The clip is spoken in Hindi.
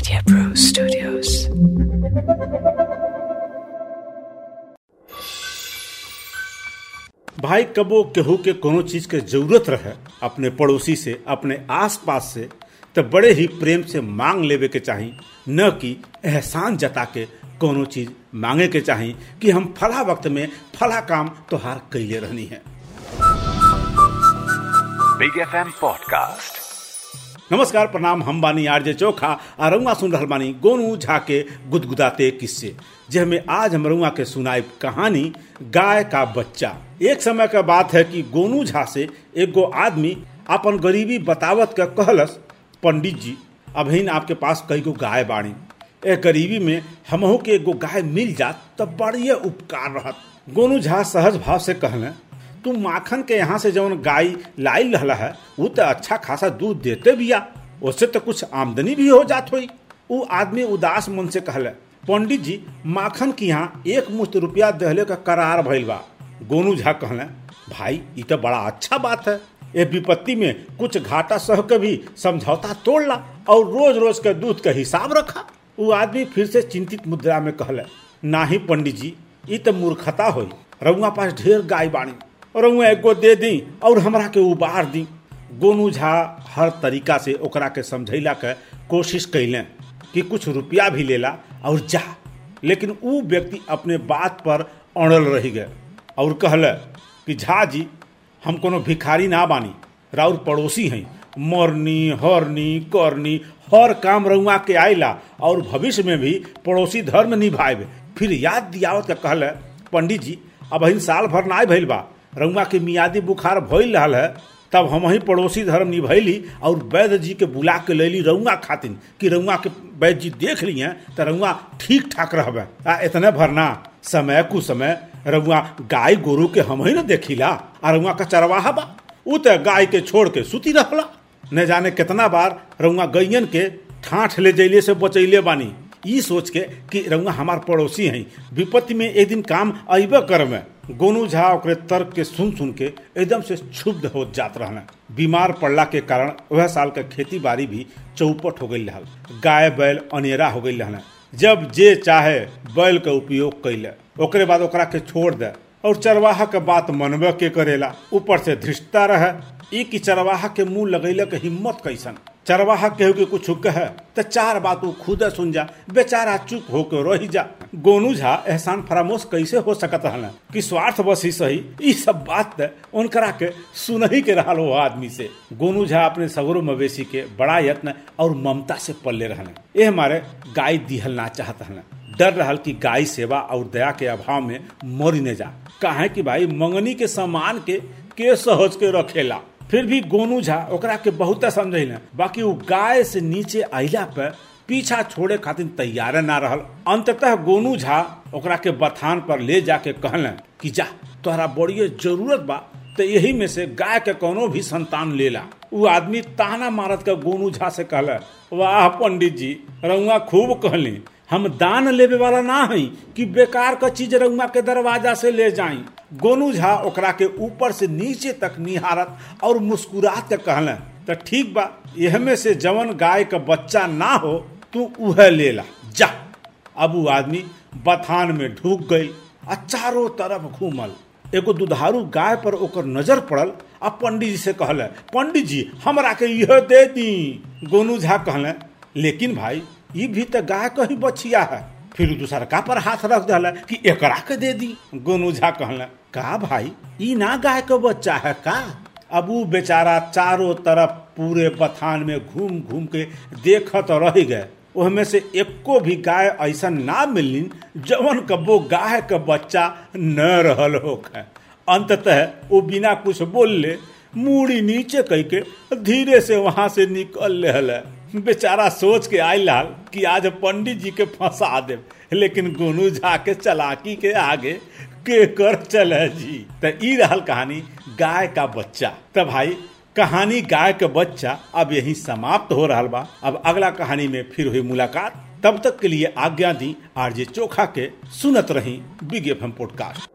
Media Pro Studios. भाई कबो केहू के कोनो चीज़ के ज़रूरत रहे अपने पड़ोसी से अपने आस पास से तो बड़े ही प्रेम से मांग लेवे के चाही न कि एहसान जता के कोनो चीज़ मांगे के चाही कि हम फला वक्त में फला काम तोहार कैले रहनी है Big FM Podcast. नमस्कार, प्रणाम हम बानी आरजे चोखा आ रउआ सुन रहल बानी गोनू झा के गुदगुदाते किस्से। जेमे आज हम रउआ के सुनाई कहानी, गाय का बच्चा। एक समय का बात है कि गोनू झा से एगो आदमी अपन गरीबी बतावत के कहलस, पंडित जी अभिन आपके पास कई गो गाय बाड़ी। ए गरीबी में हमहू के एगो गाय मिल जात, तब बड़िए उपकार रहत। गोनू झा सहज भाव से कहले तू माखन के यहाँ से जौन गाय लाइल रहला है वो तो अच्छा खासा दूध देते बिया। उससे तो कुछ आमदनी भी हो जात हुई। वो आदमी उदास मन से कहले, पंडित जी, माखन के यहाँ एक मुश्त रुपया दहले का करार भइल बा। गोनू झा कहले, भाई ये तो बड़ा अच्छा बात है। ये विपत्ति में कुछ घाटा सह के भी समझौता तोड़ ला और रोज रोज के दूध का हिसाब रखा। वो आदमी फिर से चिंतित मुद्रा में कहले, नाही पंडित जी ये तो मूर्खता हुई। रउआ पास ढेर गाय बाणी। रउआ एगो दे दी और हमरा के उबार दी। गोनू झा हर तरीका से ओकरा के समझैला के कोशिश कैले कि कुछ रुपया भी लेला और जा। लेकिन ऊ व्यक्ति अपने बात पर अड़ल रह गए और कहले कि, झा जी, हम कोनो भिखारी ना बानी, राउर पड़ोसी हैं, मरनी, हरनी, करनी, हर काम रउआ के आइला और भविष्य में भी पड़ोसी धर्म निभाए फिर याद दियावत के कहल, पंडित जी, अब साल भर ना भइल बा रउआ के मियादी बुखार भइल रहल है, तब हम ही पड़ोसी धर्म निभैली और वैद्य जी के बुला के लैली रउआ खातिन कि रउआ के वैद्य जी देख लिए तो रउआ ठीक ठाक रहबे। आ इतने भरना समय कु समय रउआ गाय गोरु के हम ही न देखिला, आ रउआ का चरवाहा बा उ तो गाय के छोड़ के सुती रहला। न जाने कितना बार रउआ गैयन के ठाठ ले जैले से बचैले बानी। ई सोच के कि रउआ हमार पड़ोसी हैं। विपत्ति में एक दिन काम अबे कर में गोनू झा ओकरे तर्क के सुन सुन के एकदम से क्षुब्ध हो जात रहना बीमार पड़ला के कारण वह साल का खेती बाड़ी भी चौपट हो गई रहल। गाय, बैल अनेरा हो गई रहना जब जे चाहे, बैल के उपयोग कैले। ओकरे बाद ओकरा के छोड़ दे। और चरवाहा के बात मनबे के करेला। ऊपर से धृष्टता रहे। ई की चरवाहा के मुँह लगैले के हिम्मत कैसन? चरवाहा केहू के कुछ कहे तो चार बात वो खुद सुन जा। बेचारा चुप होके रही जा। गोनू झा एहसान फरामोश कैसे हो सकत हल कि स्वार्थ बस ही सही? ई सब बात उनकरा के सुनही के रहा वो आदमी से। गोनू झा अपने सगरो मवेशी के बड़ा यत्न और ममता से पल्ले रहने। ये हमारे गाय दिहल ना चाहत हल डर रहल कि गाय सेवा और दया के अभाव में मरी न जा। काहे कि भाई मंगनी के सामान के के सहज के रखेला। फिर भी गोनू झा ओकरा के बहुत समझेला बाकी वो गाय से नीचे आइला पे पीछा छोड़े खातिर तैयार ना रहल। अंततः गोनू झा ओकरा के बथान पर ले जाके कहलन कि जा, तोहरा बड़ी ज़रूरत बा तो यही में से गाय के कोनो भी संतान लेला। वो आदमी ताना मारत के गोनू झा से कहला वाह पंडित जी, रउआ खूब कहली, हम दान लेवे वाला ना हई कि बेकार का चीज़ रउआ के दरवाज़ा से ले जाई? गोनू झा ओकरा के ऊपर से नीचे तक निहारत और मुस्कुरात के कहले तो ठीक बा यह में से जवन गाय का बच्चा ना हो तू उह ले ला जा। अब वो आदमी बथान में ढूक गई आ चारों तरफ़ घूमल। एगो दुधारू गाय पर ओकर नज़र पड़ल आ पंडित जी से कहले, पंडित जी, हमरा के यह दे दी। गोनू झा कहले, लेकिन भाई ये भी तो गाय का ही बछिया है। फिर दूसरका पर हाथ रख दिला कि एकरा के दे दी? गोनू झा कहले, का भाई, ई ना गाय का बच्चा है का? अब वो बेचारा चारों तरफ़ पूरे बथान में घूम घूम के देखत रह गए। ओहमे से एको भी गाय ऐसा ना मिलिन जवन कबो गाय का बच्चा न रहल होखे। अंततः वो बिना कुछ बोल ले मूड़ी नीचे कह के धीरे से वहाँ से निकल रहा बेचारा सोच के आय लाल कि आज पंडित जी के फंसा दे लेकिन गोनू झा के चलाकी के आगे के कर चले जी। तो ई कहानी गाय का बच्चा। तो भाई कहानी गाय के बच्चा अब यही समाप्त हो रहा बा। अब अगला कहानी में फिर हुई मुलाकात। तब तक के लिए आज्ञा दी आरजे चोखा के सुनत रही बिग एफ़ पॉडकास्ट।